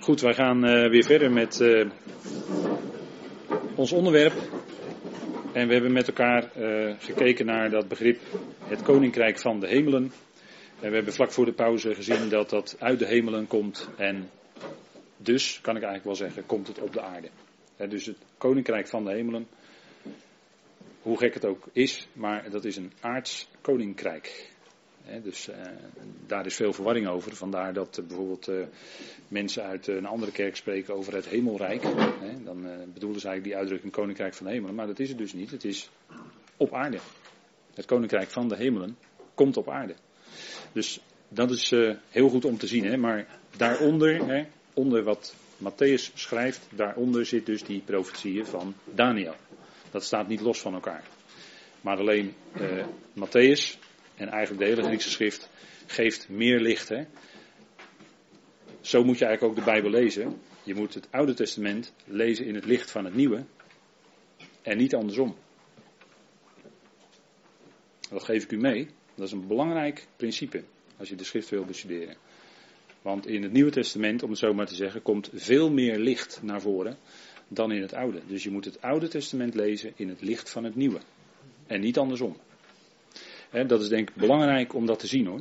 Goed, wij gaan uh, weer verder met uh, ons onderwerp. En we hebben met elkaar uh, gekeken naar dat begrip het koninkrijk van de hemelen. En we hebben vlak voor de pauze gezien dat dat uit de hemelen komt. En dus, kan ik eigenlijk wel zeggen, komt het op de aarde. Dus het koninkrijk van de hemelen. Hoe gek het ook is, maar dat is een aards koninkrijk dus uh, daar is veel verwarring over. Vandaar dat uh, bijvoorbeeld uh, mensen uit een andere kerk spreken over het hemelrijk. Dan bedoelen ze eigenlijk die uitdrukking koninkrijk van de hemelen. Maar dat is het dus niet. Het is op aarde. Het koninkrijk van de hemelen komt op aarde. Dus dat is heel goed om te zien. Hè, maar daaronder, hè, onder wat Matthäus schrijft, daaronder zit dus die profetieën van Daniel. Dat staat niet los van elkaar. Maar alleen Matthäus en eigenlijk de hele Griekse schrift geeft meer licht. Hè? Zo moet je eigenlijk ook de Bijbel lezen. Je moet het Oude Testament lezen in het licht van het Nieuwe en niet andersom. Dat geef ik u mee. Dat is een belangrijk principe als je de schrift wil bestuderen. Want in het Nieuwe Testament, om het zo maar te zeggen, komt veel meer licht naar voren dan in het Oude. Dus je moet het Oude Testament lezen in het licht van het Nieuwe. En niet andersom dat is denk ik belangrijk om dat te zien hoor.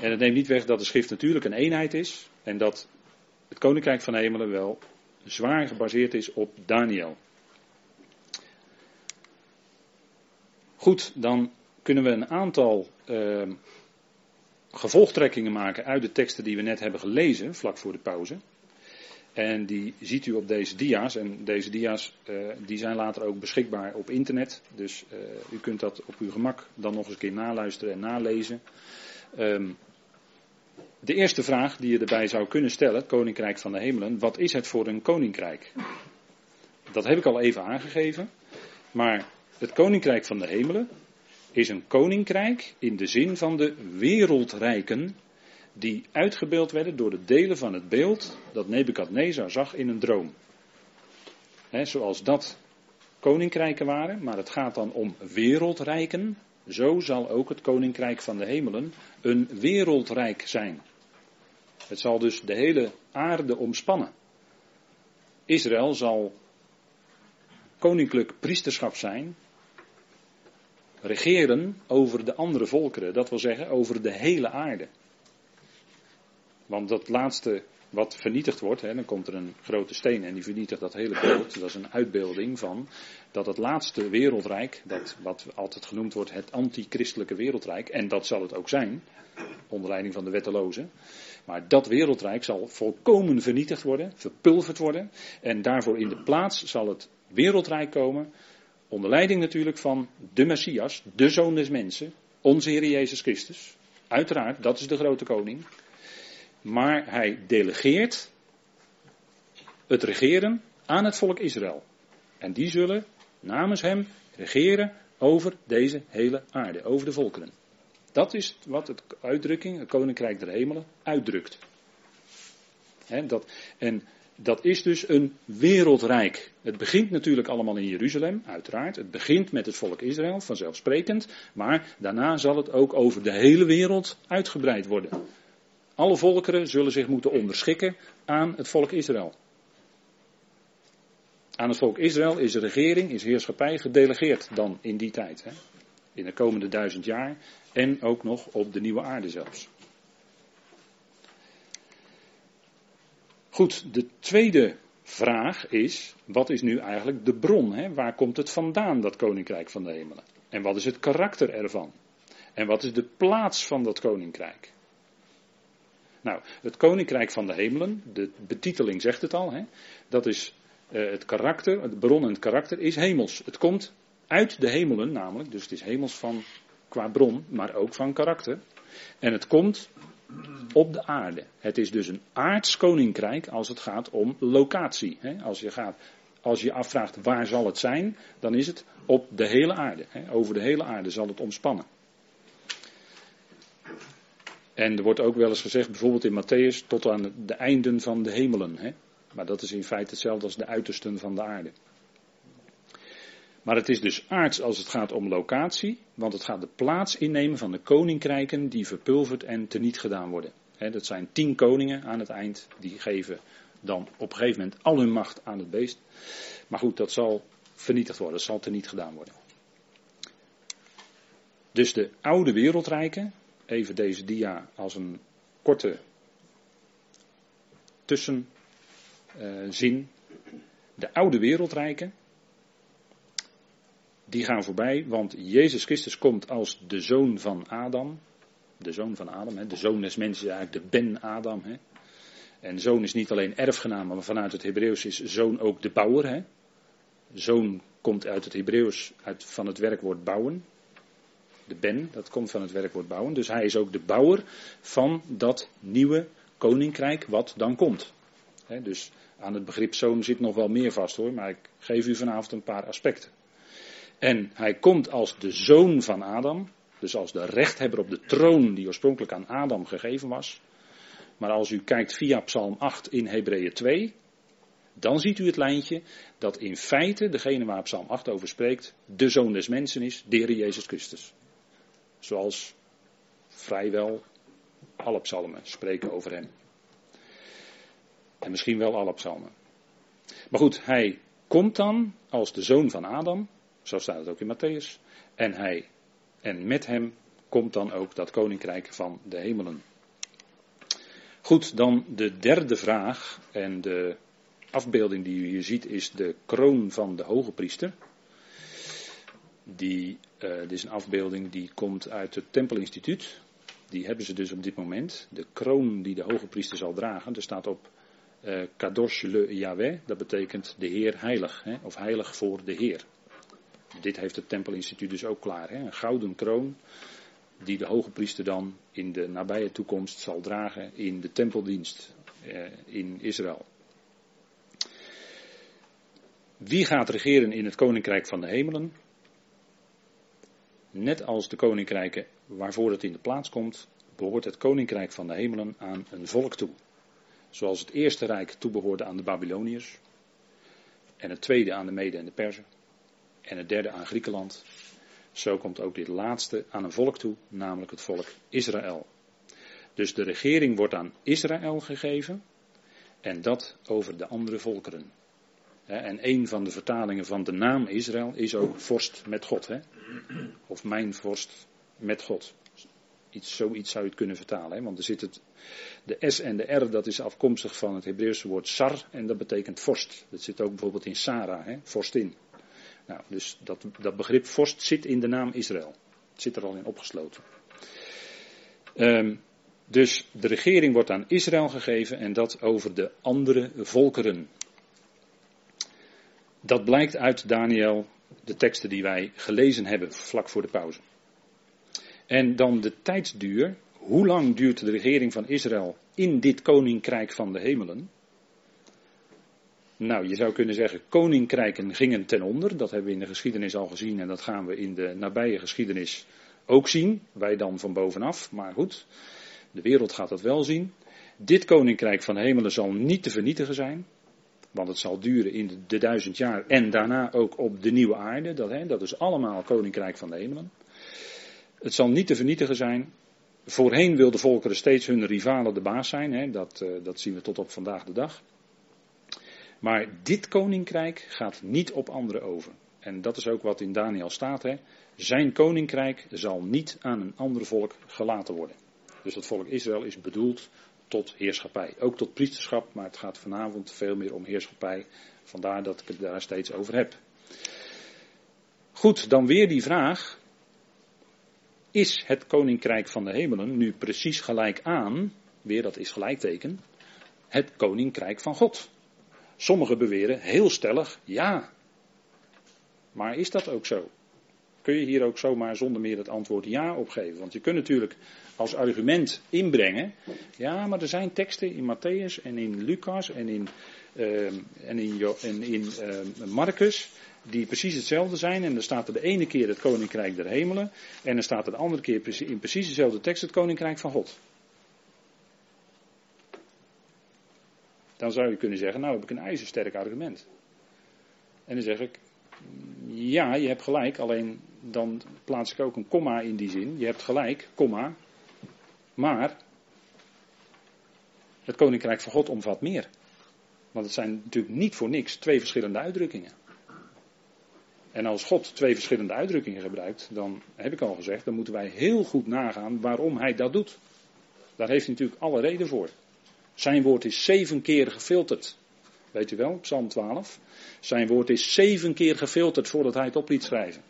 En het neemt niet weg dat de schrift natuurlijk een eenheid is. En dat het koninkrijk van de hemelen wel zwaar gebaseerd is op Daniel. Goed, dan kunnen we een aantal uh, gevolgtrekkingen maken uit de teksten die we net hebben gelezen, vlak voor de pauze. En die ziet u op deze dia's. En deze dia's uh, die zijn later ook beschikbaar op internet. Dus uh, u kunt dat op uw gemak dan nog eens een keer naluisteren en nalezen. Um, de eerste vraag die je erbij zou kunnen stellen, het Koninkrijk van de Hemelen. Wat is het voor een koninkrijk? Dat heb ik al even aangegeven. Maar het Koninkrijk van de Hemelen is een koninkrijk in de zin van de wereldrijken die uitgebeeld werden door de delen van het beeld dat Nebukadnezar zag in een droom. zoals dat koninkrijken waren, maar het gaat dan om wereldrijken. Zo zal ook het koninkrijk van de hemelen een wereldrijk zijn. Het zal dus de hele aarde omspannen. Israël zal koninklijk priesterschap zijn, regeren over de andere volkeren, dat wil zeggen over de hele aarde. Want dat laatste wat vernietigd wordt, hè, dan komt er een grote steen en die vernietigt dat hele beeld. Dat is een uitbeelding van dat het laatste wereldrijk, dat wat altijd genoemd wordt het antichristelijke wereldrijk, en dat zal het ook zijn, onder leiding van de wettelozen. Maar dat wereldrijk zal volkomen vernietigd worden, verpulverd worden. En daarvoor in de plaats zal het wereldrijk komen, onder leiding natuurlijk van de Messias, de Zoon des Mensen, onze Heer Jezus Christus. Uiteraard, dat is de grote koning. Maar hij delegeert het regeren aan het volk Israël. En die zullen namens hem regeren over deze hele aarde, over de volkeren. Dat is wat het uitdrukking, het koninkrijk der hemelen, uitdrukt. dat, en dat is dus een wereldrijk. Het begint natuurlijk allemaal in Jeruzalem, uiteraard. Het begint met het volk Israël, vanzelfsprekend. Maar daarna zal het ook over de hele wereld uitgebreid worden. Alle volkeren zullen zich moeten onderschikken aan het volk Israël. Aan het volk Israël is regering, is heerschappij gedelegeerd dan in die tijd. Hè? In de komende duizend jaar en ook nog op de nieuwe aarde zelfs. Goed, de tweede vraag is, wat is nu eigenlijk de bron? Hè? Waar komt het vandaan, dat koninkrijk van de hemelen? En wat is het karakter ervan? En wat is de plaats van dat koninkrijk? Nou, het koninkrijk van de hemelen, de betiteling zegt het al, hè, dat is uh, het karakter, het bron en het karakter is hemels. Het komt uit de hemelen namelijk, dus het is hemels van qua bron, maar ook van karakter. En het komt op de aarde. Het is dus een aards koninkrijk als het gaat om locatie. Hè. Als, je gaat, als je afvraagt waar zal het zijn, dan is het op de hele aarde. Over de hele aarde zal het omspannen. En er wordt ook wel eens gezegd, bijvoorbeeld in Matthäus, tot aan de einden van de hemelen. Hè? Maar dat is in feite hetzelfde als de uitersten van de aarde. Maar het is dus aards als het gaat om locatie, want het gaat de plaats innemen van de koninkrijken die verpulverd en teniet gedaan worden. dat zijn tien koningen aan het eind. Die geven dan op een gegeven moment al hun macht aan het beest. Maar goed, dat zal vernietigd worden. Dat zal er niet gedaan worden. Dus de oude wereldrijken, even deze dia als een korte tussenzin. de oude wereldrijken, die gaan voorbij, want Jezus Christus komt als de zoon van Adam. De zoon van Adam, hè. de zoon des mensen is eigenlijk de Ben Adam. Hè. En zoon is niet alleen erfgenaam, maar vanuit het Hebreeuws is zoon ook de bouwer. Hè. Zoon komt uit het Hebreeuws van het werkwoord bouwen. De Ben, dat komt van het werkwoord bouwen. Dus hij is ook de bouwer van dat nieuwe koninkrijk wat dan komt. dus aan het begrip zoon zit nog wel meer vast hoor, maar ik geef u vanavond een paar aspecten. En hij komt als de zoon van Adam, dus als de rechthebber op de troon die oorspronkelijk aan Adam gegeven was. Maar als u kijkt via Psalm 8 in Hebreeën 2, dan ziet u het lijntje dat in feite degene waar Psalm 8 over spreekt, de zoon des mensen is, de Heer Jezus Christus. Zoals vrijwel alle psalmen spreken over hem. En misschien wel alle psalmen. Maar goed, hij komt dan als de zoon van Adam, zo staat het ook in Matthäus. En hij, en met hem komt dan ook dat koninkrijk van de hemelen. Goed, dan de derde vraag. En de afbeelding die u hier ziet is de kroon van de hoge priester. Die, uh, dit is een afbeelding die komt uit het Tempelinstituut. Die hebben ze dus op dit moment. De kroon die de hoge priester zal dragen. Er staat op uh, Kadosh le Yahweh. Dat betekent de Heer heilig. Hè, of heilig voor de Heer. Dit heeft het Tempelinstituut dus ook klaar. Hè? Een gouden kroon die de hoge priester dan in de nabije toekomst zal dragen in de tempeldienst eh, in Israël. Wie gaat regeren in het koninkrijk van de hemelen? Net als de koninkrijken waarvoor het in de plaats komt, behoort het koninkrijk van de hemelen aan een volk toe. Zoals het eerste rijk toebehoorde aan de Babyloniërs en het tweede aan de Mede en de Perzen en het derde aan Griekenland. Zo komt ook dit laatste aan een volk toe, namelijk het volk Israël. Dus de regering wordt aan Israël gegeven en dat over de andere volkeren. En een van de vertalingen van de naam Israël is ook vorst met God. Hè? Of mijn vorst met God. Iets, zoiets zou je het kunnen vertalen. Hè? Want er zit het, de S en de R, dat is afkomstig van het Hebreeuwse woord sar en dat betekent vorst. Dat zit ook bijvoorbeeld in Sarah, hè? vorstin. Nou, dus dat, dat begrip vorst zit in de naam Israël. Het zit er al in opgesloten. Um, dus de regering wordt aan Israël gegeven en dat over de andere volkeren. Dat blijkt uit Daniel, de teksten die wij gelezen hebben vlak voor de pauze. En dan de tijdsduur. Hoe lang duurt de regering van Israël in dit koninkrijk van de hemelen? Nou, je zou kunnen zeggen, koninkrijken gingen ten onder. Dat hebben we in de geschiedenis al gezien en dat gaan we in de nabije geschiedenis ook zien. Wij dan van bovenaf, maar goed, de wereld gaat dat wel zien. Dit koninkrijk van de hemelen zal niet te vernietigen zijn. Want het zal duren in de, duizend jaar en daarna ook op de nieuwe aarde. Dat, hè, dat is allemaal koninkrijk van de hemelen. Het zal niet te vernietigen zijn. Voorheen wilden volkeren steeds hun rivalen de baas zijn. Hè, dat, uh, dat zien we tot op vandaag de dag. Maar dit koninkrijk gaat niet op anderen over. En dat is ook wat in Daniel staat. Hè. Zijn koninkrijk zal niet aan een ander volk gelaten worden. Dus het volk Israël is bedoeld tot heerschappij. Ook tot priesterschap, maar het gaat vanavond veel meer om heerschappij. Vandaar dat ik het daar steeds over heb. Goed, dan weer die vraag. Is het koninkrijk van de hemelen nu precies gelijk aan, weer dat is gelijkteken, het koninkrijk van God? Sommigen beweren heel stellig ja. Maar is dat ook zo? Kun je hier ook zomaar zonder meer het antwoord ja op geven? Want je kunt natuurlijk als argument inbrengen. Ja, maar er zijn teksten in Matthäus en in Lucas en in, uh, en in, en in uh, Marcus. Die precies hetzelfde zijn. En dan staat er de ene keer het koninkrijk der hemelen. En dan staat er de andere keer in precies dezelfde tekst het koninkrijk van God. Dan zou je kunnen zeggen, nou heb ik een ijzersterk argument. En dan zeg ik, ja, je hebt gelijk, alleen dan plaats ik ook een komma in die zin. Je hebt gelijk, komma, maar Het koninkrijk van God omvat meer. Want het zijn natuurlijk niet voor niks twee verschillende uitdrukkingen. En als God twee verschillende uitdrukkingen gebruikt, dan heb ik al gezegd, dan moeten wij heel goed nagaan waarom hij dat doet. Daar heeft hij natuurlijk alle reden voor. Zijn woord is zeven keer gefilterd. Weet u wel, Psalm 12. Zijn woord is zeven keer gefilterd voordat hij het op liet schrijven.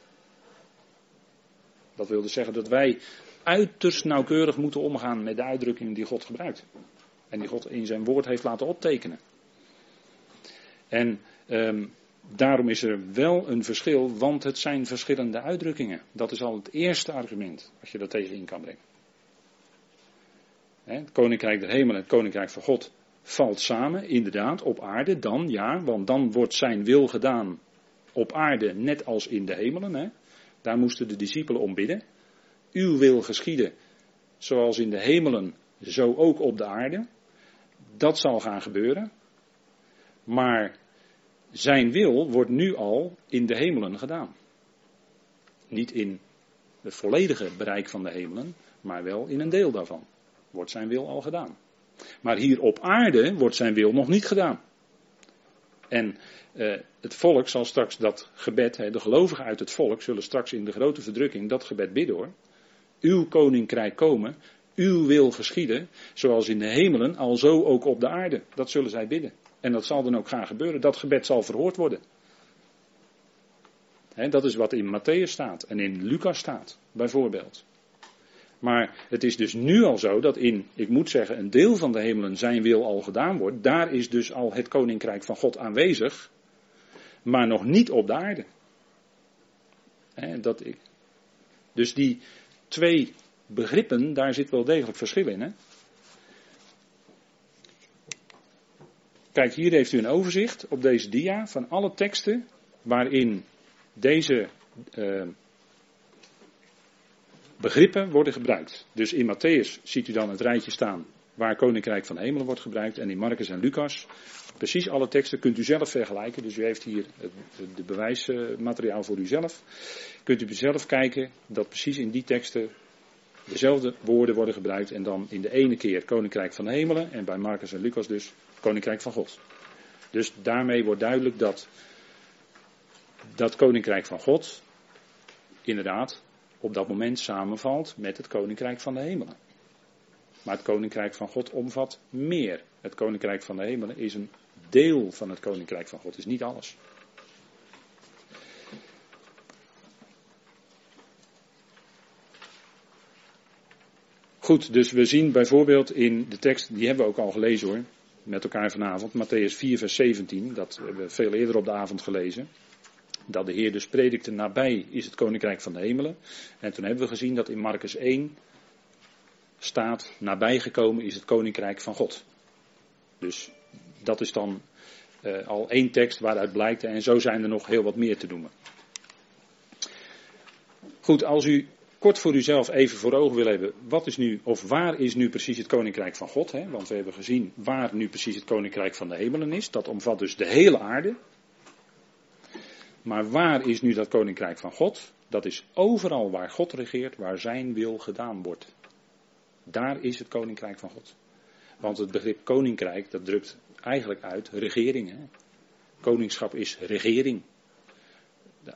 Dat wil dus zeggen dat wij uiterst nauwkeurig moeten omgaan met de uitdrukkingen die God gebruikt. En die God in zijn woord heeft laten optekenen. En um, daarom is er wel een verschil, want het zijn verschillende uitdrukkingen. Dat is al het eerste argument als je dat tegenin kan brengen. Het koninkrijk der hemel en het koninkrijk van God valt samen, inderdaad, op aarde. Dan ja, want dan wordt zijn wil gedaan op aarde, net als in de hemelen. Daar moesten de discipelen om bidden. Uw wil geschieden, zoals in de hemelen, zo ook op de aarde. Dat zal gaan gebeuren. Maar zijn wil wordt nu al in de hemelen gedaan. Niet in het volledige bereik van de hemelen, maar wel in een deel daarvan. Wordt zijn wil al gedaan. Maar hier op aarde wordt zijn wil nog niet gedaan. En eh, het volk zal straks dat gebed, de gelovigen uit het volk zullen straks in de grote verdrukking dat gebed bidden hoor. Uw koninkrijk komen, uw wil geschieden, zoals in de hemelen, al zo ook op de aarde. Dat zullen zij bidden. En dat zal dan ook gaan gebeuren. Dat gebed zal verhoord worden. dat is wat in Matthäus staat en in Lucas staat, bijvoorbeeld. Maar het is dus nu al zo dat in, ik moet zeggen, een deel van de hemelen zijn wil al gedaan wordt. Daar is dus al het koninkrijk van God aanwezig, maar nog niet op de aarde. dat ik. Dus die twee begrippen, daar zit wel degelijk verschil in. Hè? Kijk, hier heeft u een overzicht op deze dia van alle teksten waarin deze uh, begrippen worden gebruikt. Dus in Matthäus ziet u dan het rijtje staan waar Koninkrijk van Hemelen wordt gebruikt. En in Marcus en Lucas, precies alle teksten kunt u zelf vergelijken. Dus u heeft hier het, bewijsmateriaal voor uzelf. Kunt u zelf kijken dat precies in die teksten dezelfde woorden worden gebruikt. En dan in de ene keer Koninkrijk van Hemelen en bij Marcus en Lucas dus Koninkrijk van God. Dus daarmee wordt duidelijk dat dat Koninkrijk van God inderdaad op dat moment samenvalt met het Koninkrijk van de Hemelen. Maar het Koninkrijk van God omvat meer. Het Koninkrijk van de Hemelen is een deel van het Koninkrijk van God, is niet alles. Goed, dus we zien bijvoorbeeld in de tekst, die hebben we ook al gelezen hoor, met elkaar vanavond, Matthäus 4, vers 17, dat hebben we veel eerder op de avond gelezen. Dat de Heer dus predikte, nabij is het koninkrijk van de hemelen. En toen hebben we gezien dat in Marcus 1 staat, nabijgekomen is het koninkrijk van God. Dus dat is dan uh, al één tekst waaruit blijkt, en zo zijn er nog heel wat meer te noemen. Goed, als u kort voor uzelf even voor ogen wil hebben, wat is nu, of waar is nu precies het koninkrijk van God? Hè? Want we hebben gezien waar nu precies het koninkrijk van de hemelen is. Dat omvat dus de hele aarde. Maar waar is nu dat koninkrijk van God? Dat is overal waar God regeert, waar zijn wil gedaan wordt. Daar is het koninkrijk van God. Want het begrip koninkrijk, dat drukt eigenlijk uit regering. Hè? Koningschap is regering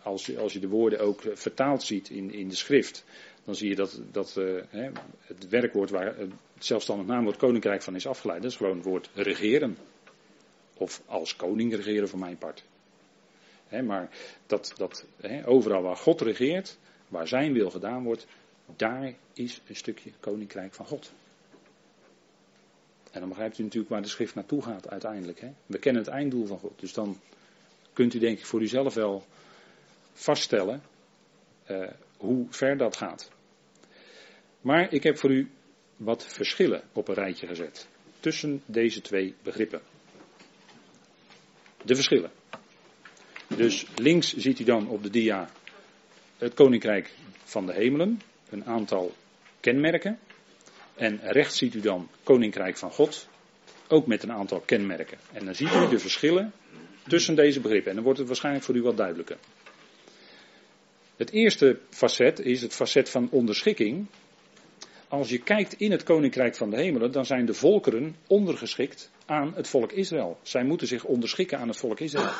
als, je, als je de woorden ook eh, vertaald ziet in, in de schrift, dan zie je dat, dat hè, het werkwoord waar het zelfstandig naamwoord koninkrijk van is afgeleid, dat is gewoon het woord regeren. Of als koning regeren voor mijn part. Maar dat, dat overal waar God regeert, waar zijn wil gedaan wordt, daar is een stukje koninkrijk van God. En dan begrijpt u natuurlijk waar de schrift naartoe gaat uiteindelijk. Hè? We kennen het einddoel van God. Dus dan kunt u denk ik voor uzelf wel vaststellen uh, hoe ver dat gaat. Maar ik heb voor u wat verschillen op een rijtje gezet tussen deze twee begrippen. De verschillen. Dus links ziet u dan op de dia het koninkrijk van de hemelen, een aantal kenmerken. En rechts ziet u dan koninkrijk van God, ook met een aantal kenmerken. En dan ziet u de verschillen tussen deze begrippen. En dan wordt het waarschijnlijk voor u wat duidelijker. Het eerste facet is het facet van onderschikking. als je kijkt in het koninkrijk van de hemelen, dan zijn de volkeren ondergeschikt aan het volk Israël. Zij moeten zich onderschikken aan het volk Israël.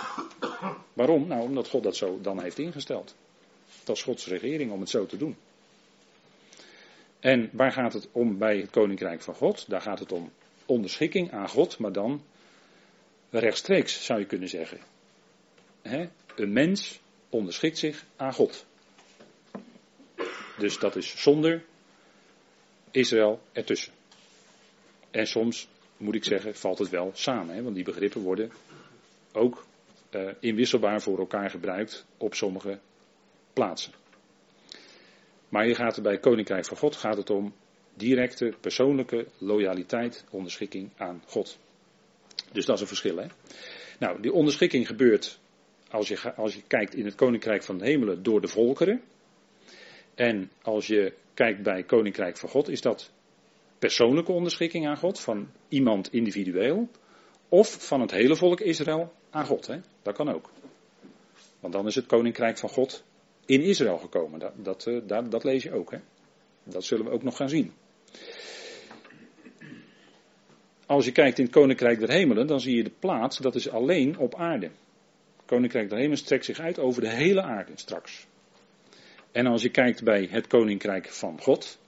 Waarom? Nou, omdat God dat zo dan heeft ingesteld. Dat is Gods regering om het zo te doen. En waar gaat het om bij het koninkrijk van God? Daar gaat het om onderschikking aan God, maar dan rechtstreeks zou je kunnen zeggen. Een mens onderschikt zich aan God. Dus dat is zonder Israël ertussen. En soms, moet ik zeggen, valt het wel samen, hè, want die begrippen worden ook uh, inwisselbaar voor elkaar gebruikt op sommige plaatsen. Maar hier gaat het bij Koninkrijk van God gaat het om directe persoonlijke loyaliteit, onderschikking aan God. Dus dat is een verschil. Hè? Nou, die onderschikking gebeurt als je, als je kijkt in het Koninkrijk van de Hemelen door de volkeren. En als je kijkt bij Koninkrijk van God, is dat persoonlijke onderschikking aan God, van iemand individueel, of van het hele volk Israël aan God. Hè? Dat kan ook. Want dan is het Koninkrijk van God in Israël gekomen. Dat, dat, eh, dat, lees je ook. Hè? Dat zullen we ook nog gaan zien. Als je kijkt in het Koninkrijk der Hemelen, dan zie je de plaats, dat is alleen op aarde. Het Koninkrijk der Hemelen strekt zich uit over de hele aarde straks. En als je kijkt bij het Koninkrijk van God,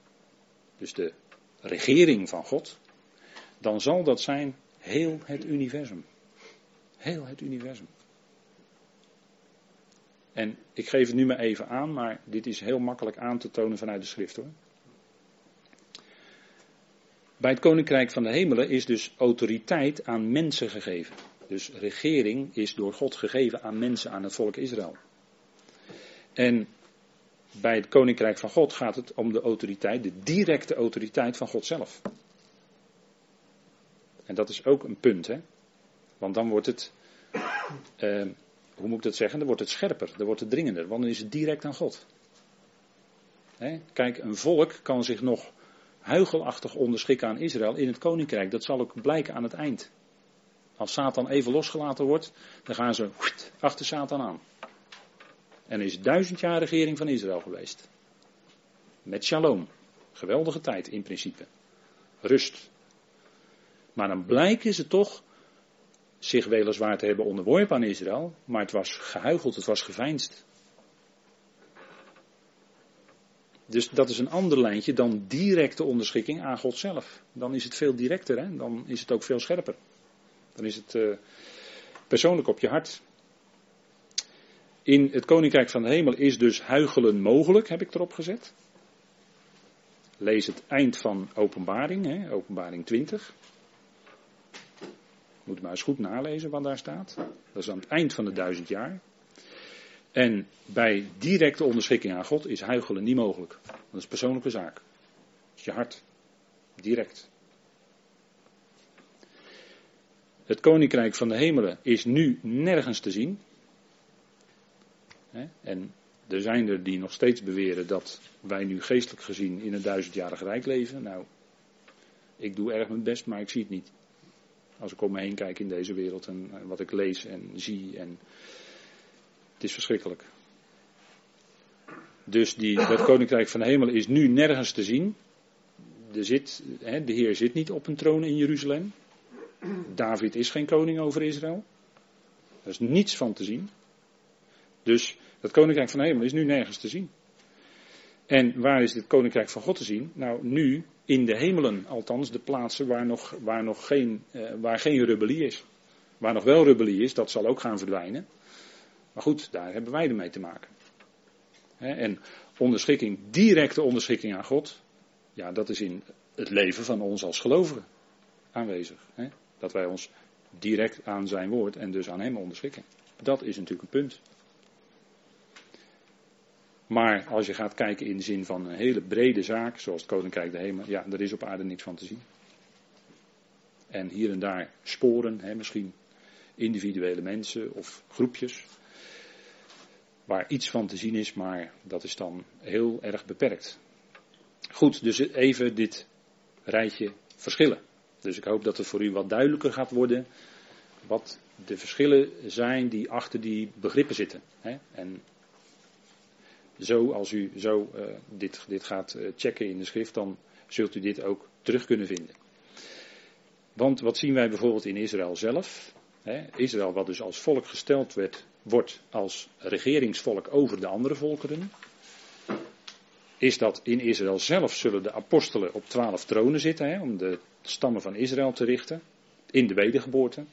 dus de regering van God, dan zal dat zijn heel het universum. Heel het universum. En ik geef het nu maar even aan, maar dit is heel makkelijk aan te tonen vanuit de schrift hoor. Bij het koninkrijk van de hemelen is dus autoriteit aan mensen gegeven. Dus regering is door God gegeven aan mensen, aan het volk Israël. En bij het koninkrijk van God gaat het om de autoriteit, de directe autoriteit van God zelf. En dat is ook een punt, hè? Want dan wordt het, eh, hoe moet ik dat zeggen? Dan wordt het scherper, dan wordt het dringender, want dan is het direct aan God. Kijk, een volk kan zich nog huigelachtig onderschikken aan Israël in het koninkrijk. Dat zal ook blijken aan het eind. Als Satan even losgelaten wordt, dan gaan ze achter Satan aan. En er is duizend jaar regering van Israël geweest. Met shalom. Geweldige tijd in principe. Rust. Maar dan blijken ze toch zich weliswaar te hebben onderworpen aan Israël, maar het was gehuigeld, het was geveinsd. Dus dat is een ander lijntje dan directe onderschikking aan God zelf. Dan is het veel directer, hè? dan is het ook veel scherper. Dan is het uh, persoonlijk op je hart. In het Koninkrijk van de Hemel is dus huigelen mogelijk, heb ik erop gezet. Lees het eind van Openbaring, hè, Openbaring 20. Moet maar eens goed nalezen wat daar staat. Dat is aan het eind van de duizend jaar. En bij directe onderschikking aan God is huigelen niet mogelijk. Dat is persoonlijke zaak. Dat is je hart. Direct. Het koninkrijk van de hemelen is nu nergens te zien. En er zijn er die nog steeds beweren dat wij nu geestelijk gezien in een duizendjarig rijk leven. Nou, ik doe erg mijn best, maar ik zie het niet. Als ik om me heen kijk in deze wereld en wat ik lees en zie. En het is verschrikkelijk. Dus die, dat koninkrijk van de hemel is nu nergens te zien. Er zit, hè, de Heer zit niet op een troon in Jeruzalem. David is geen koning over Israël. Er is niets van te zien. Dus dat koninkrijk van de hemel is nu nergens te zien. En waar is dit koninkrijk van God te zien? Nou, nu in de hemelen, althans de plaatsen waar, nog, waar, nog geen, eh, waar geen rebellie is. Waar nog wel rebellie is, dat zal ook gaan verdwijnen. Maar goed, daar hebben wij ermee te maken. en onderschikking, directe onderschikking aan God, ja, dat is in het leven van ons als gelovigen aanwezig. Dat wij ons direct aan zijn woord en dus aan hem onderschikken. Dat is natuurlijk een punt. Maar als je gaat kijken in de zin van een hele brede zaak, zoals het Koninkrijk de Hemel, ja, er is op aarde niks van te zien. En hier en daar sporen, hè, misschien individuele mensen of groepjes, waar iets van te zien is, maar dat is dan heel erg beperkt. Goed, dus even dit rijtje verschillen. Dus ik hoop dat het voor u wat duidelijker gaat worden wat de verschillen zijn die achter die begrippen zitten. Hè? En zo, als u zo uh, dit, dit gaat uh, checken in de schrift, dan zult u dit ook terug kunnen vinden. Want wat zien wij bijvoorbeeld in Israël zelf? Israël, wat dus als volk gesteld werd, wordt als regeringsvolk over de andere volkeren. Is dat in Israël zelf zullen de apostelen op twaalf tronen zitten, om de stammen van Israël te richten, in de wedergeboorte.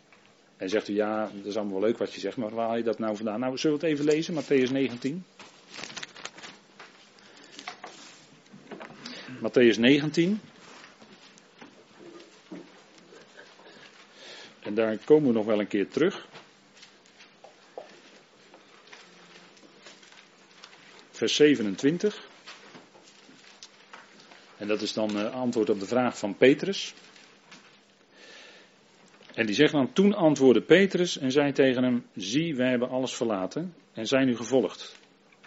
En zegt u, ja, dat is allemaal wel leuk wat je zegt, maar waar haal je dat nou vandaan? Nou, zullen we het even lezen, Matthäus 19. Matthäus 19. En daar komen we nog wel een keer terug. Vers 27. En dat is dan uh, antwoord op de vraag van Petrus. En die zegt dan, toen antwoordde Petrus en zei tegen hem, zie, wij hebben alles verlaten en zijn u gevolgd.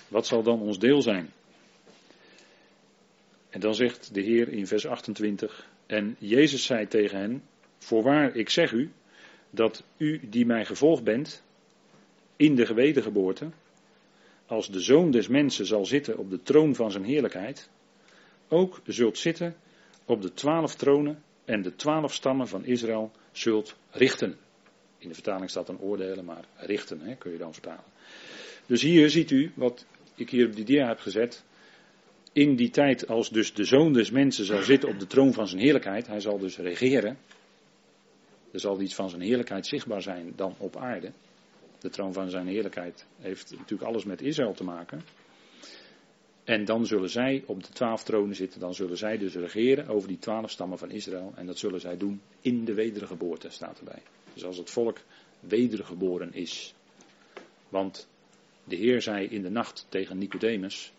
Wat zal dan ons deel zijn? En dan zegt de Heer in vers 28, en Jezus zei tegen hen, voorwaar, ik zeg u, dat u die mij gevolgd bent, in de gewetengeboorte, als de zoon des mensen zal zitten op de troon van zijn heerlijkheid, ook zult zitten op de twaalf tronen en de twaalf stammen van Israël zult richten. In de vertaling staat dan oordelen, maar richten hè, kun je dan vertalen. Dus hier ziet u wat ik hier op die dia heb gezet. In die tijd als dus de zoon des mensen zal zitten op de troon van zijn heerlijkheid, hij zal dus regeren. Er zal iets van zijn heerlijkheid zichtbaar zijn dan op aarde. De troon van zijn heerlijkheid heeft natuurlijk alles met Israël te maken. En dan zullen zij op de twaalf tronen zitten, dan zullen zij dus regeren over die twaalf stammen van Israël. En dat zullen zij doen in de wedergeboorte, staat erbij. Dus als het volk wedergeboren is. Want de Heer zei in de nacht tegen Nicodemus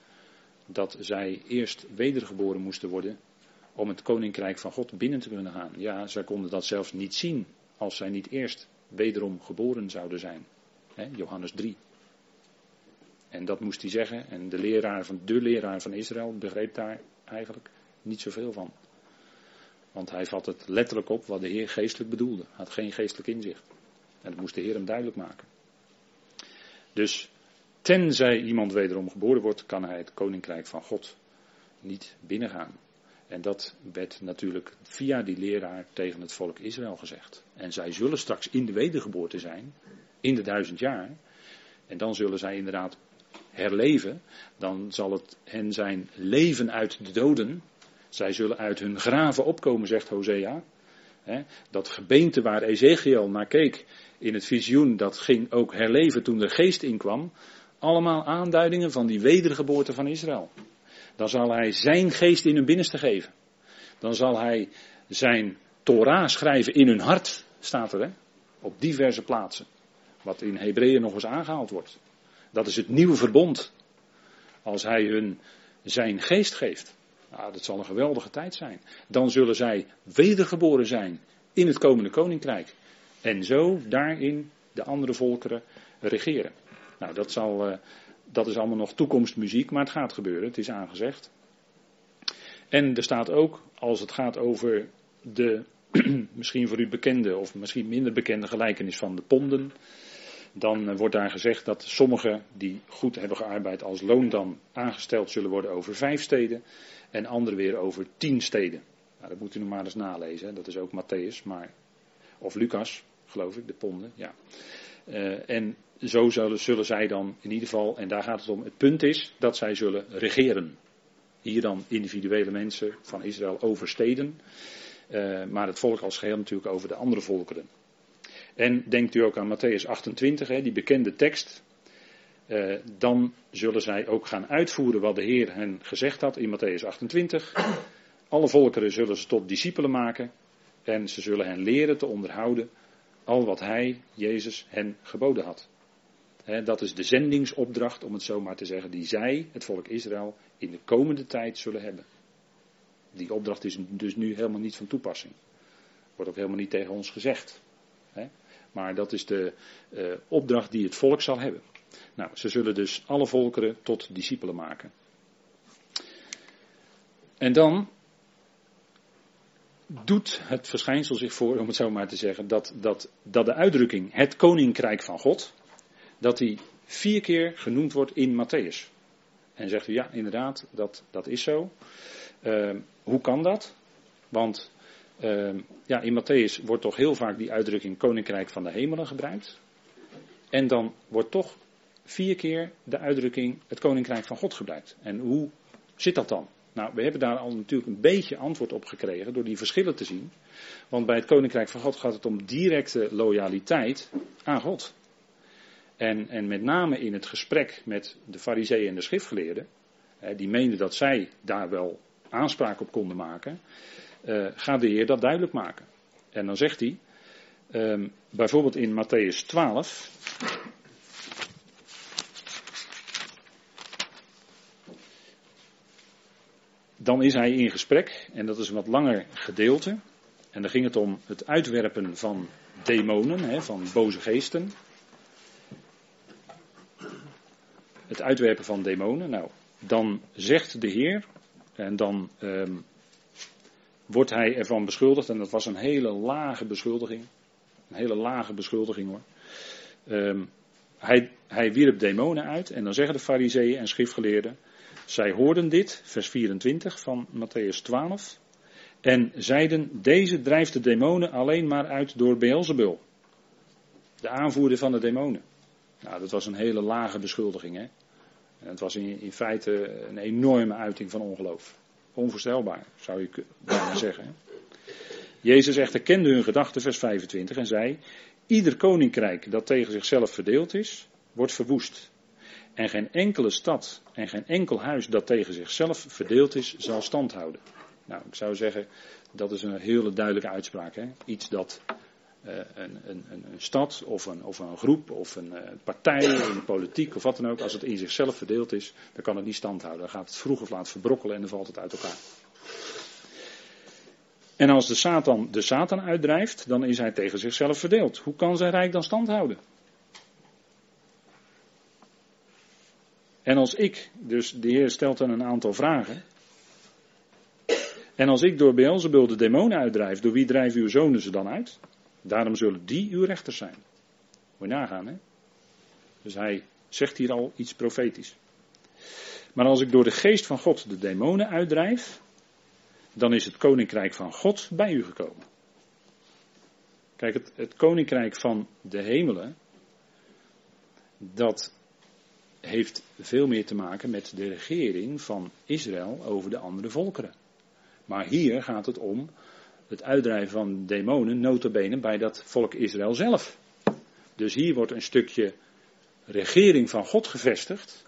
dat zij eerst wedergeboren moesten worden om het koninkrijk van God binnen te kunnen gaan. Ja, zij konden dat zelfs niet zien als zij niet eerst wederom geboren zouden zijn. Johannes 3. En dat moest hij zeggen. En de leraar van, de leraar van Israël begreep daar eigenlijk niet zoveel van. Want hij vat het letterlijk op wat de Heer geestelijk bedoelde. Had geen geestelijk inzicht. En dat moest de Heer hem duidelijk maken. Dus tenzij iemand wederom geboren wordt, kan hij het koninkrijk van God niet binnengaan. En dat werd natuurlijk via die leraar tegen het volk Israël gezegd. En zij zullen straks in de wedergeboorte zijn, in de duizend jaar. En dan zullen zij inderdaad herleven, dan zal het hen zijn leven uit de doden. Zij zullen uit hun graven opkomen, zegt Hosea. dat gebeente waar Ezekiel naar keek in het visioen, dat ging ook herleven toen de geest inkwam. Allemaal aanduidingen van die wedergeboorte van Israël. Dan zal hij zijn geest in hun binnenste geven. Dan zal hij zijn Torah schrijven in hun hart, staat er, hè? op diverse plaatsen. Wat in Hebreeën nog eens aangehaald wordt. Dat is het nieuwe verbond. Als hij hun zijn geest geeft. Nou, dat zal een geweldige tijd zijn. Dan zullen zij wedergeboren zijn in het komende koninkrijk. En zo daarin de andere volkeren regeren. Nou, dat, zal, uh, dat is allemaal nog toekomstmuziek, maar het gaat gebeuren. Het is aangezegd. En er staat ook, als het gaat over de misschien voor u bekende of misschien minder bekende gelijkenis van de ponden dan eh, wordt daar gezegd dat sommigen die goed hebben gearbeid als loon dan aangesteld zullen worden over vijf steden en anderen weer over tien steden. Nou, dat moet u nog maar eens nalezen, dat is ook Matthäus, maar, of Lucas, geloof ik, de ponden, ja. Uh, en zo zullen, zij dan in ieder geval, en daar gaat het om, het punt is dat zij zullen regeren. Hier dan individuele mensen van Israël over steden, uh, maar het volk als geheel natuurlijk over de andere volkeren. En denkt u ook aan Matthäus 28, hè, die bekende tekst. Uh, dan zullen zij ook gaan uitvoeren wat de Heer hen gezegd had in Matthäus 28. Alle volkeren zullen ze tot discipelen maken en ze zullen hen leren te onderhouden al wat Hij, Jezus, hen geboden had. dat is de zendingsopdracht, om het zo maar te zeggen, die zij, het volk Israël, in de komende tijd zullen hebben. Die opdracht is dus nu helemaal niet van toepassing. Wordt ook helemaal niet tegen ons gezegd. Maar dat is de uh, opdracht die het volk zal hebben. Nou, ze zullen dus alle volkeren tot discipelen maken. En dan doet het verschijnsel zich voor, om het zo maar te zeggen, dat, dat, dat de uitdrukking het koninkrijk van God, dat die vier keer genoemd wordt in Matthäus. En zegt u ja, inderdaad, dat, dat is zo. Ehm, hoe kan dat? Want ehm, ja, in Matthäus wordt toch heel vaak die uitdrukking Koninkrijk van de Hemelen gebruikt. En dan wordt toch vier keer de uitdrukking het Koninkrijk van God gebruikt. En hoe zit dat dan? Nou, we hebben daar al natuurlijk een beetje antwoord op gekregen door die verschillen te zien. Want bij het Koninkrijk van God gaat het om directe loyaliteit aan God. En, en met name in het gesprek met de fariseeën en de schriftgeleerden, die meenden dat zij daar wel aanspraak op konden maken, uh, gaat de Heer dat duidelijk maken. En dan zegt hij, um, bijvoorbeeld in Matthäus 12, dan is hij in gesprek, en dat is een wat langer gedeelte. En dan ging het om het uitwerpen van demonen, hè, van boze geesten. Het uitwerpen van demonen. Nou, dan zegt de Heer, en dan um, wordt hij ervan beschuldigd, en dat was een hele lage beschuldiging. Een hele lage beschuldiging hoor. Um, hij, hij wierp demonen uit, en dan zeggen de fariseeën en schriftgeleerden, zij hoorden dit, vers 24 van Matthäus 12, en zeiden, deze drijft de demonen alleen maar uit door Beelzebul, de aanvoerder van de demonen. Nou, dat was een hele lage beschuldiging, hè. En het was in, in feite een enorme uiting van ongeloof. Onvoorstelbaar, zou je bijna zeggen. Jezus echter kende hun gedachten, vers 25, en zei, ieder koninkrijk dat tegen zichzelf verdeeld is, wordt verwoest. En geen enkele stad en geen enkel huis dat tegen zichzelf verdeeld is, zal stand houden. Nou, ik zou zeggen, dat is een hele duidelijke uitspraak. Hè? Iets dat uh, een, een, een, stad of een, of een groep of een uh, partij de politiek of wat dan ook, als het in zichzelf verdeeld is, dan kan het niet stand houden. Dan gaat het vroeg of laat verbrokkelen en dan valt het uit elkaar. En als de Satan de Satan uitdrijft, dan is hij tegen zichzelf verdeeld. Hoe kan zijn rijk dan stand houden? En als ik, dus de Heer stelt dan een aantal vragen. En als ik door Beelzebul de demonen uitdrijf, door wie drijven uw zonen ze dan uit? Daarom zullen die uw rechters zijn. Moet je nagaan, hè? Dus hij zegt hier al iets profetisch. Maar als ik door de geest van God de demonen uitdrijf, dan is het koninkrijk van God bij u gekomen. Kijk, het, het koninkrijk van de hemelen, dat heeft veel meer te maken met de regering van Israël over de andere volkeren. Maar hier gaat het om het uitdrijven van demonen, notabene bij dat volk Israël zelf. Dus hier wordt een stukje regering van God gevestigd.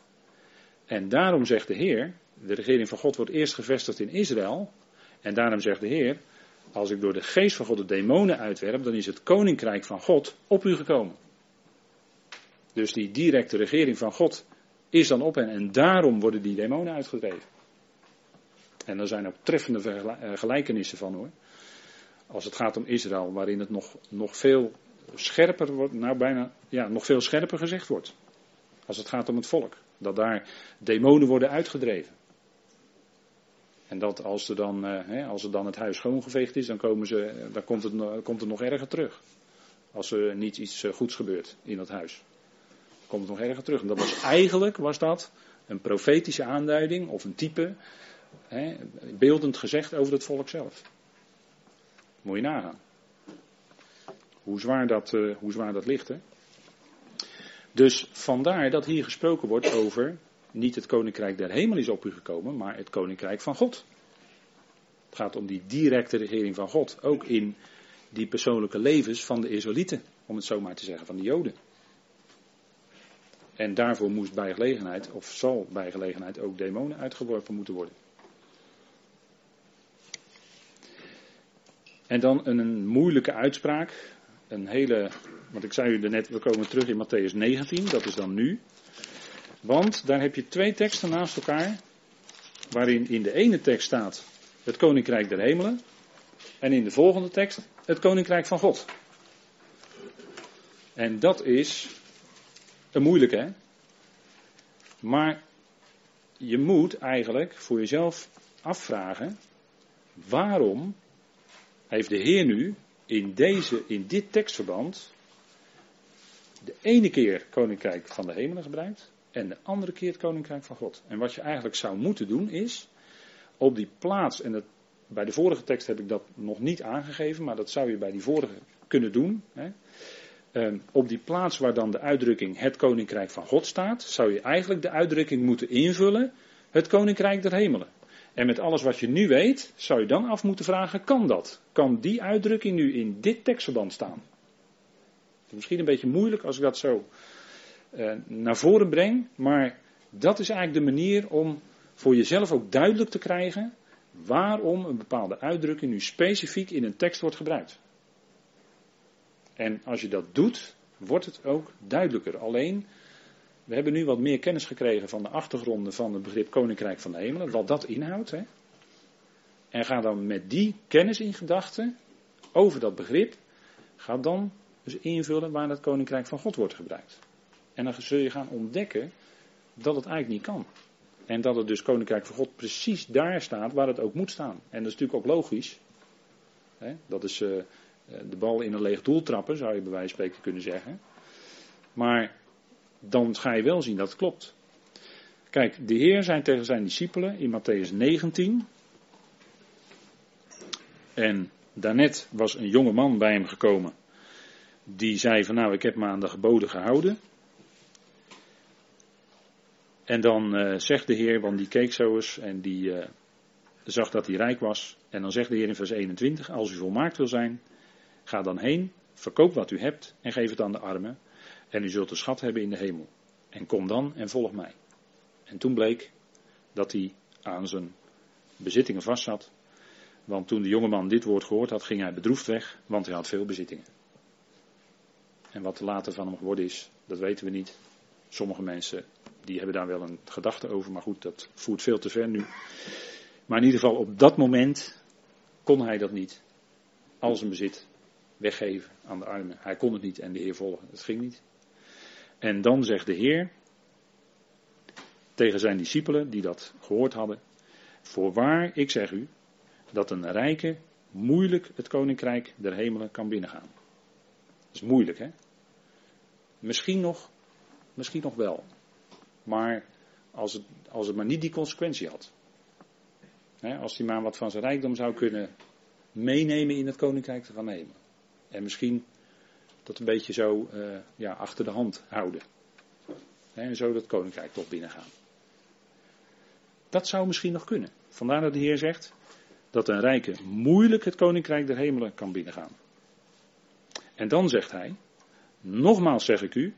En daarom zegt de Heer, de regering van God wordt eerst gevestigd in Israël. En daarom zegt de Heer, als ik door de geest van God de demonen uitwerp, dan is het koninkrijk van God op u gekomen. Dus die directe regering van God is dan op hen en daarom worden die demonen uitgedreven. En er zijn ook treffende eh, gelijkenissen van hoor. Als het gaat om Israël, waarin het nog, nog veel scherper wordt, nou bijna, ja, nog veel scherper gezegd wordt. Als het gaat om het volk. Dat daar demonen worden uitgedreven. En dat als er dan, eh, hè, als er dan het huis schoongeveegd is, dan, komen ze, dan komt, het, komt het nog erger terug. Als er niet iets eh, goeds gebeurt in dat huis komt nog erger terug. En dat was eigenlijk was dat een profetische aanduiding of een type, hè, beeldend gezegd over het volk zelf. Moet je nagaan. Hoe zwaar dat, uh, hoe zwaar dat ligt. Dus vandaar dat hier gesproken wordt over niet het koninkrijk der hemel is op u gekomen, maar het koninkrijk van God. Het gaat om die directe regering van God, ook in die persoonlijke levens van de Israëlieten, om het zo maar te zeggen, van de Joden. En daarvoor moest bij gelegenheid, of zal bij gelegenheid, ook demonen uitgeworpen moeten worden. En dan een, moeilijke uitspraak. Een hele, want ik zei u net, we komen terug in Matthäus 19, dat is dan nu. Want daar heb je twee teksten naast elkaar. Waarin in de ene tekst staat het koninkrijk der hemelen. En in de volgende tekst het koninkrijk van God. En dat is een moeilijke, hè? Maar je moet eigenlijk voor jezelf afvragen: waarom heeft de Heer nu in, deze, in dit tekstverband de ene keer koninkrijk van de hemelen gebruikt en de andere keer het koninkrijk van God? En wat je eigenlijk zou moeten doen is, op die plaats, en bij de vorige tekst heb ik dat nog niet aangegeven, maar dat zou je bij die vorige kunnen doen. Hè. Ehm, op die plaats waar dan de uitdrukking het koninkrijk van God staat, zou je eigenlijk de uitdrukking moeten invullen het koninkrijk der hemelen. En met alles wat je nu weet, zou je dan af moeten vragen, kan dat? Kan die uitdrukking nu in dit tekstverband staan? Het is misschien een beetje moeilijk als ik dat zo uh, naar voren breng, maar dat is eigenlijk de manier om voor jezelf ook duidelijk te krijgen waarom een bepaalde uitdrukking nu specifiek in een tekst wordt gebruikt. En als je dat doet, wordt het ook duidelijker. Alleen, we hebben nu wat meer kennis gekregen van de achtergronden van het begrip Koninkrijk van de Hemelen, wat dat inhoudt. Hè? En ga dan met die kennis in gedachten over dat begrip, ga dan dus invullen waar dat Koninkrijk van God wordt gebruikt. En dan zul je gaan ontdekken dat het eigenlijk niet kan. En dat het dus Koninkrijk van God precies daar staat waar het ook moet staan. En dat is natuurlijk ook logisch. Hè? Dat is uh, de bal in een leeg doel trappen, zou je bij wijze van spreken kunnen zeggen. Maar dan ga je wel zien dat het klopt. Kijk, de Heer zei tegen zijn discipelen in Matthäus 19. En daarnet was een jonge man bij hem gekomen. Die zei van nou, ik heb me aan de geboden gehouden. En dan uh, zegt de Heer, want die keek zo eens en die uh, zag dat hij rijk was. En dan zegt de Heer in vers 21, als u volmaakt wil zijn, ga dan heen, verkoop wat u hebt en geef het aan de armen. En u zult een schat hebben in de hemel. En kom dan en volg mij. En toen bleek dat hij aan zijn bezittingen vastzat. Want toen de jongeman dit woord gehoord had, ging hij bedroefd weg, want hij had veel bezittingen. En wat er later van hem geworden is, dat weten we niet. Sommige mensen die hebben daar wel een gedachte over, maar goed, dat voert veel te ver nu. Maar in ieder geval op dat moment kon hij dat niet. Al zijn bezit weggeven aan de armen. Hij kon het niet en de Heer volgen. Het ging niet. En dan zegt de Heer tegen zijn discipelen die dat gehoord hadden: Voorwaar, ik zeg u, dat een rijke moeilijk het koninkrijk der hemelen kan binnengaan. Dat is moeilijk, hè? Misschien nog, misschien nog wel. Maar als het, als het maar niet die consequentie had. Als hij maar wat van zijn rijkdom zou kunnen meenemen in het koninkrijk van de hemelen. En misschien dat een beetje zo uh, ja, achter de hand houden. En zo dat koninkrijk toch binnengaan. Dat zou misschien nog kunnen. Vandaar dat de Heer zegt dat een rijke moeilijk het koninkrijk der hemelen kan binnengaan. En dan zegt hij, nogmaals zeg ik u,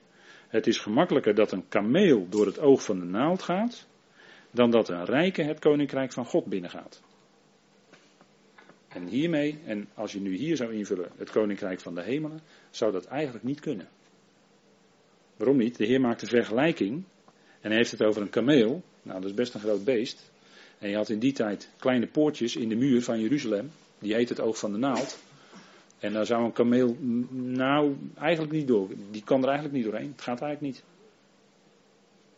het is gemakkelijker dat een kameel door het oog van de naald gaat, dan dat een rijke het koninkrijk van God binnengaat. En hiermee, en als je nu hier zou invullen het koninkrijk van de hemelen, zou dat eigenlijk niet kunnen. Waarom niet? De Heer maakt een vergelijking en hij heeft het over een kameel. Nou, dat is best een groot beest. En je had in die tijd kleine poortjes in de muur van Jeruzalem. Die heet het oog van de naald. En daar zou een kameel, nou, eigenlijk niet door. Die kan er eigenlijk niet doorheen. Het gaat eigenlijk niet.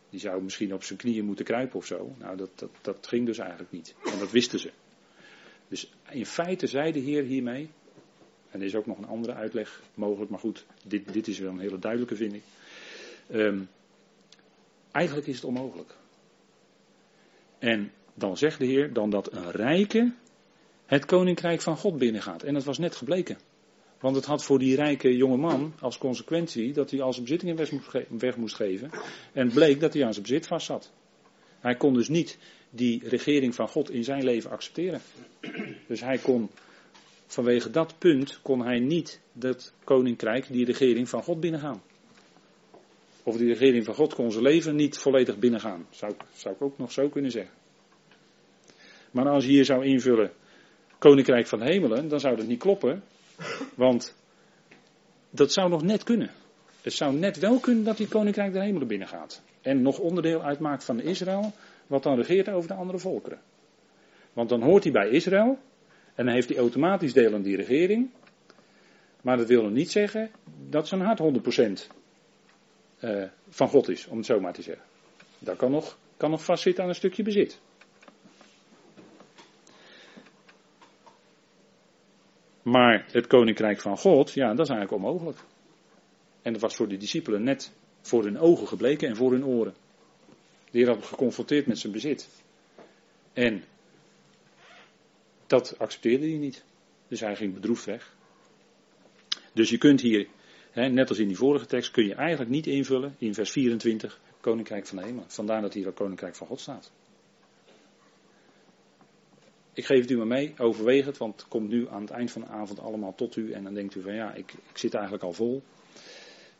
Die zou misschien op zijn knieën moeten kruipen of zo. Nou, dat, dat, dat ging dus eigenlijk niet. En dat wisten ze. Dus in feite zei de Heer hiermee, en er is ook nog een andere uitleg mogelijk, maar goed, dit, dit is wel een hele duidelijke, vind ik. Um, eigenlijk is het onmogelijk. En dan zegt de Heer dan dat een rijke het koninkrijk van God binnengaat. En dat was net gebleken. Want het had voor die rijke jonge man als consequentie dat hij al zijn bezittingen weg moest, weg moest geven. En bleek dat hij aan zijn bezit vast zat. Hij kon dus niet die regering van God in zijn leven accepteren. Dus hij kon, vanwege dat punt, kon hij niet dat koninkrijk, die regering van God binnengaan. Of die regering van God kon zijn leven niet volledig binnengaan. Zou, zou ik ook nog zo kunnen zeggen. Maar als je hier zou invullen koninkrijk van de hemelen, dan zou dat niet kloppen. Want dat zou nog net kunnen. Het zou net wel kunnen dat die koninkrijk der hemelen binnengaat. En nog onderdeel uitmaakt van Israël, wat dan regeert over de andere volkeren. Want dan hoort hij bij Israël. En dan heeft hij automatisch deel aan die regering. Maar dat wil nog niet zeggen dat zijn hart 100% uh, van God is, om het zo maar te zeggen. Dat kan nog, kan nog vastzitten aan een stukje bezit. Maar het koninkrijk van God, ja, dat is eigenlijk onmogelijk. En dat was voor de discipelen net voor hun ogen gebleken en voor hun oren. De Heer had geconfronteerd met zijn bezit. En Dat accepteerde hij niet. Dus hij ging bedroefd weg. Dus je kunt hier, hè, net als in die vorige tekst, kun je eigenlijk niet invullen in vers 24, Koninkrijk van de Hemel. Vandaar dat hier ook Koninkrijk van God staat. Ik geef het u maar mee, overweeg het, want het komt nu aan het eind van de avond allemaal tot u. En dan denkt u van ja, ik, ik zit eigenlijk al vol.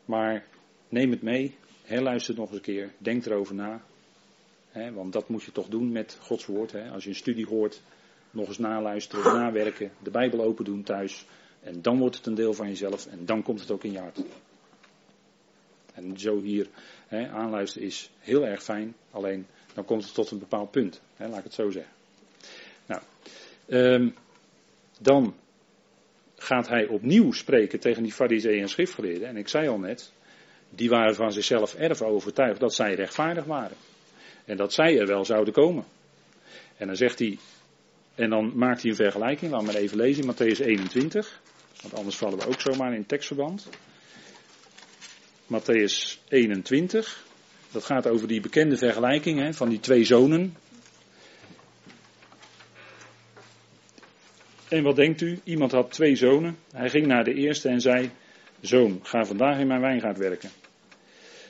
Maar neem het mee, herluister nog eens een keer, denk erover na. Hè, want dat moet je toch doen met Gods woord. Hè. Als je een studie hoort, nog eens naluisteren, nawerken, de Bijbel open doen thuis. En dan wordt het een deel van jezelf en dan komt het ook in je hart. En zo hier hè, aanluisteren is heel erg fijn, alleen dan komt het tot een bepaald punt. Hè, laat ik het zo zeggen. Nou, um, dan gaat hij opnieuw spreken tegen die fariseeën en schriftgeleerden. En ik zei al net, die waren van zichzelf erg overtuigd dat zij rechtvaardig waren. En dat zij er wel zouden komen. En dan zegt hij, en dan maakt hij een vergelijking, laten we maar even lezen in Matthäus 21. Want anders vallen we ook zomaar in tekstverband. Matthäus 21. Dat gaat over die bekende vergelijking hè, van die twee zonen. En wat denkt u? Iemand had twee zonen. Hij ging naar de eerste en zei: Zoon, ga vandaag in mijn wijngaard werken.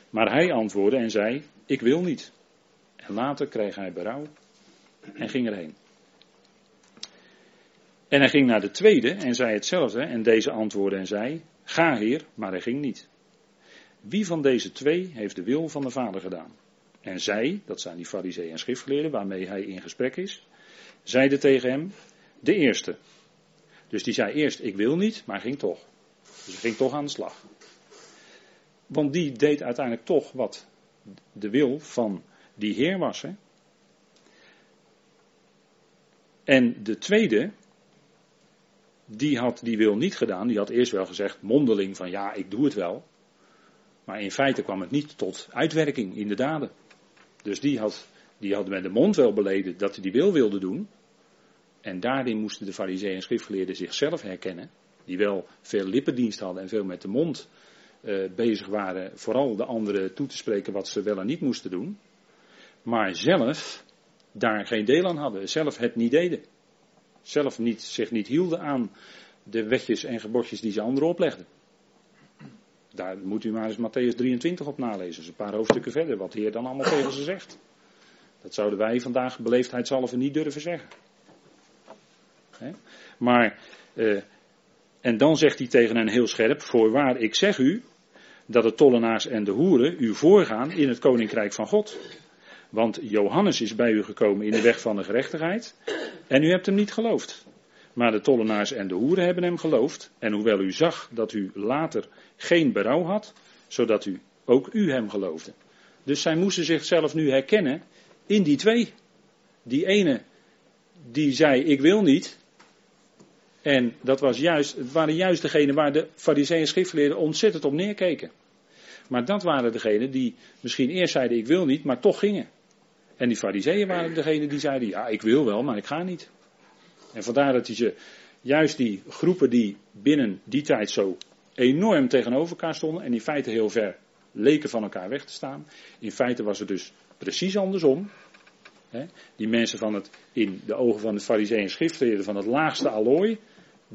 Maar hij antwoordde en zei: Ik wil niet. En later kreeg hij berouw en ging erheen. En hij ging naar de tweede en zei hetzelfde. En deze antwoordde en zei: Ga, heer, maar hij ging niet. Wie van deze twee heeft de wil van de Vader gedaan? En zij, dat zijn die fariseeën en schriftgeleerden waarmee hij in gesprek is, zeiden tegen hem: De eerste. Dus die zei eerst: Ik wil niet, maar ging toch. Dus ging toch aan de slag. Want die deed uiteindelijk toch wat de wil van die Heer was. Hè? En de tweede, die had die wil niet gedaan. Die had eerst wel gezegd, mondeling, van ja, ik doe het wel. Maar in feite kwam het niet tot uitwerking in de daden. Dus die had, die had met de mond wel beleden dat hij die wil wilde doen. En daarin moesten de fariseeën en schriftgeleerden zichzelf herkennen. Die wel veel lippendienst hadden en veel met de mond uh, bezig waren. Vooral de anderen toe te spreken wat ze wel en niet moesten doen. Maar zelf daar geen deel aan hadden. Zelf het niet deden zelf niet, zich niet hielden aan de wetjes en gebodjes die ze anderen oplegden. Daar moet u maar eens Matthäus 23 op nalezen. Dus een paar hoofdstukken verder, wat de Heer dan allemaal tegen ze zegt. Dat zouden wij vandaag beleefdheidshalve niet durven zeggen. Maar, eh, en dan zegt hij tegen hen heel scherp: Voorwaar, ik zeg u dat de tollenaars en de hoeren u voorgaan in het koninkrijk van God. Want Johannes is bij u gekomen in de weg van de gerechtigheid. En u hebt hem niet geloofd. Maar de tollenaars en de hoeren hebben hem geloofd. En hoewel u zag dat u later geen berouw had, zodat u ook u hem geloofde. Dus zij moesten zichzelf nu herkennen in die twee. Die ene die zei ik wil niet. En dat was juist, het waren juist degenen waar de fariseeën schriftgeleerden ontzettend op neerkeken. Maar dat waren degenen die misschien eerst zeiden ik wil niet, maar toch gingen. En die fariseeën waren degene die zeiden, ja ik wil wel, maar ik ga niet. En vandaar dat hij ze, juist die groepen die binnen die tijd zo enorm tegenover elkaar stonden en in feite heel ver leken van elkaar weg te staan. In feite was het dus precies andersom. Die mensen van het, in de ogen van de fariseeën en schriftgeleerden van het laagste allooi,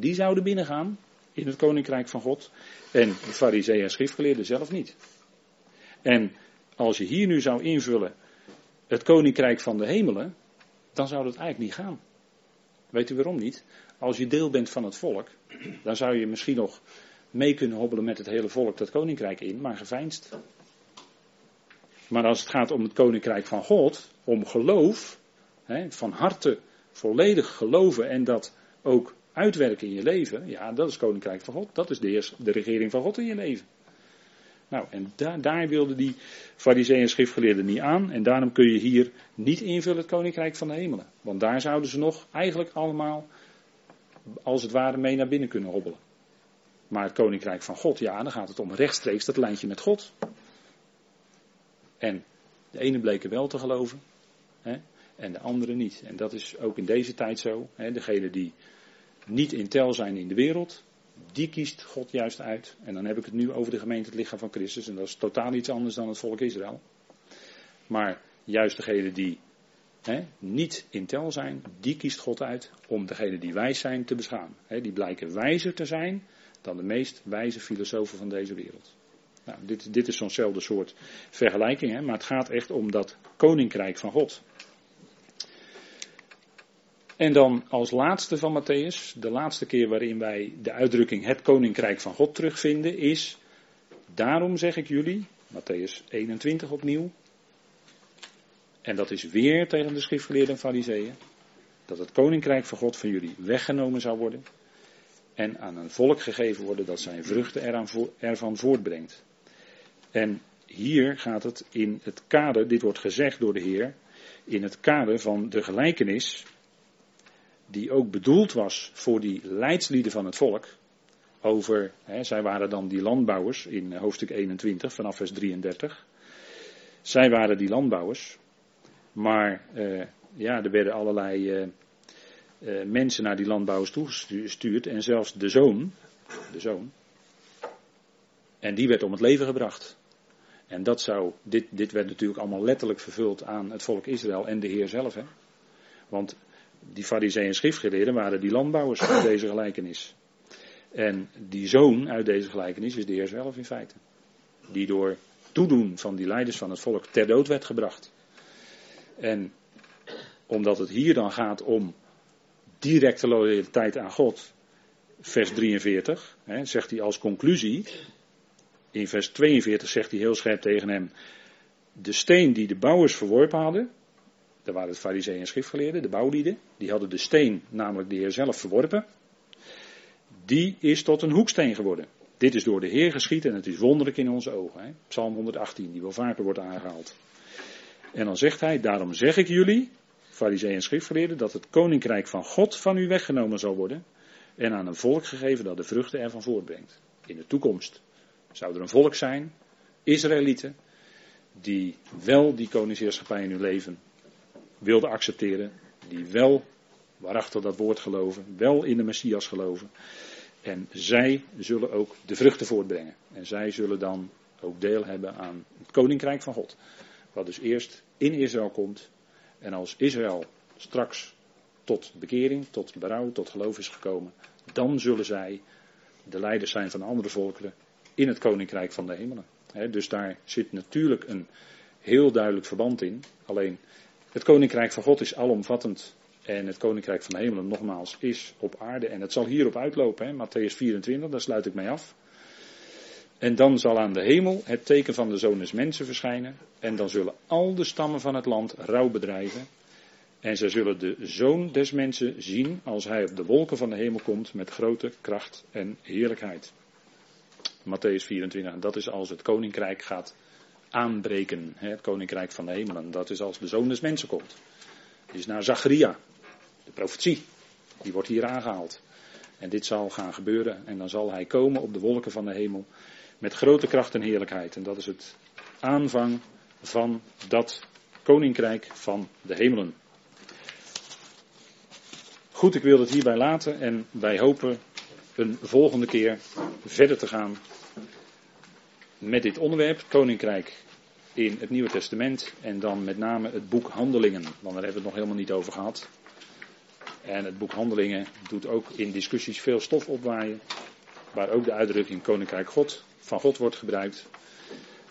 die zouden binnengaan in het koninkrijk van God. En de fariseeën en schriftgeleerden zelf niet. En als je hier nu zou invullen het koninkrijk van de hemelen, dan zou dat eigenlijk niet gaan. Weet u waarom niet? Als je deel bent van het volk, dan zou je misschien nog mee kunnen hobbelen met het hele volk dat koninkrijk in, maar geveinst. Maar als het gaat om het koninkrijk van God, om geloof, hè, van harte volledig geloven en dat ook uitwerken in je leven, ja, dat is koninkrijk van God. Dat is de, de regering van God in je leven. Nou, en daar, daar wilden die fariseeën en schriftgeleerden niet aan. En daarom kun je hier niet invullen het koninkrijk van de hemelen. Want daar zouden ze nog eigenlijk allemaal, als het ware, mee naar binnen kunnen hobbelen. Maar het koninkrijk van God, ja, dan gaat het om rechtstreeks dat lijntje met God. En de ene bleken wel te geloven, hè, en de andere niet. En dat is ook in deze tijd zo. Hè, degene die niet in tel zijn in de wereld, die kiest God juist uit. En dan heb ik het nu over de gemeente, het lichaam van Christus. En dat is totaal iets anders dan het volk Israël. Maar juist degenen die hè, niet in tel zijn, die kiest God uit om degene die wijs zijn te beschamen. Hè, die blijken wijzer te zijn dan de meest wijze filosofen van deze wereld. Nou, dit, dit is zo'nzelfde soort vergelijking, hè, maar het gaat echt om dat koninkrijk van God. En dan als laatste van Matthäus, de laatste keer waarin wij de uitdrukking het koninkrijk van God terugvinden, is daarom zeg ik jullie, Matthäus 21 opnieuw, en dat is weer tegen de schriftgeleerden en fariseeën, dat het koninkrijk van God van jullie weggenomen zou worden en aan een volk gegeven worden dat zijn vruchten ervan voortbrengt. En hier gaat het in het kader, dit wordt gezegd door de Heer, in het kader van de gelijkenis die ook bedoeld was voor die leidslieden van het volk. Over, hè, zij waren dan die landbouwers in hoofdstuk 21 vanaf vers 33. Zij waren die landbouwers. Maar eh, ja, er werden allerlei eh, eh, mensen naar die landbouwers toegestuurd. En zelfs de zoon, de zoon. En die werd om het leven gebracht. En dat zou, dit, dit werd natuurlijk allemaal letterlijk vervuld aan het volk Israël en de Heer zelf. Hè? Want die fariseeën en schriftgeleerden waren die landbouwers uit deze gelijkenis. En die zoon uit deze gelijkenis is de Heer zelf in feite. Die door toedoen van die leiders van het volk ter dood werd gebracht. En omdat het hier dan gaat om directe loyaliteit aan God, vers 43, hè, zegt hij als conclusie, in vers 42 zegt hij heel scherp tegen hem, de steen die de bouwers verworpen hadden, daar waren het fariseeën en schriftgeleerden, de bouwlieden. Die hadden de steen, namelijk de Heer zelf, verworpen. Die is tot een hoeksteen geworden. Dit is door de Heer geschied en het is wonderlijk in onze ogen. Hè? Psalm 118, die wel vaker wordt aangehaald. En dan zegt hij, daarom zeg ik jullie, fariseeën en schriftgeleerden, dat het koninkrijk van God van u weggenomen zal worden en aan een volk gegeven dat de vruchten ervan voortbrengt. In de toekomst zou er een volk zijn, Israëlieten, die wel die koningsheerschappij in hun leven wilden accepteren, die wel waarachtig dat woord geloven, wel in de Messias geloven. En zij zullen ook de vruchten voortbrengen. En zij zullen dan ook deel hebben aan het koninkrijk van God. Wat dus eerst in Israël komt. En als Israël straks tot bekering, tot berouw, tot geloof is gekomen, dan zullen zij de leiders zijn van andere volkeren in het koninkrijk van de hemelen. dus daar zit natuurlijk een heel duidelijk verband in. Alleen het koninkrijk van God is alomvattend. En het koninkrijk van de hemelen, nogmaals, is op aarde. En het zal hierop uitlopen, hè? Matthäus 24, daar sluit ik mee af. En dan zal aan de hemel het teken van de zoon des mensen verschijnen. En dan zullen al de stammen van het land rouw bedrijven. En zij zullen de zoon des mensen zien als hij op de wolken van de hemel komt met grote kracht en heerlijkheid. Matthäus 24, dat is als het koninkrijk gaat aanbreken. Het koninkrijk van de hemelen. Dat is als de zoon des mensen komt. Het is naar Zacharia, de profetie. Die wordt hier aangehaald. En dit zal gaan gebeuren. En dan zal hij komen op de wolken van de hemel. Met grote kracht en heerlijkheid. En dat is het aanvang van dat koninkrijk van de hemelen. Goed, ik wil het hierbij laten. En wij hopen een volgende keer verder te gaan met dit onderwerp, Koninkrijk in het Nieuwe Testament en dan met name het boek Handelingen, want daar hebben we het nog helemaal niet over gehad. En het boek Handelingen doet ook in discussies veel stof opwaaien, waar ook de uitdrukking Koninkrijk God van God wordt gebruikt.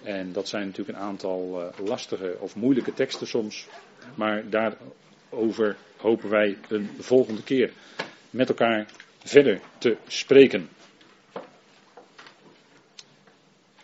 En dat zijn natuurlijk een aantal uh, lastige of moeilijke teksten soms, maar daarover hopen wij een volgende keer met elkaar verder te spreken.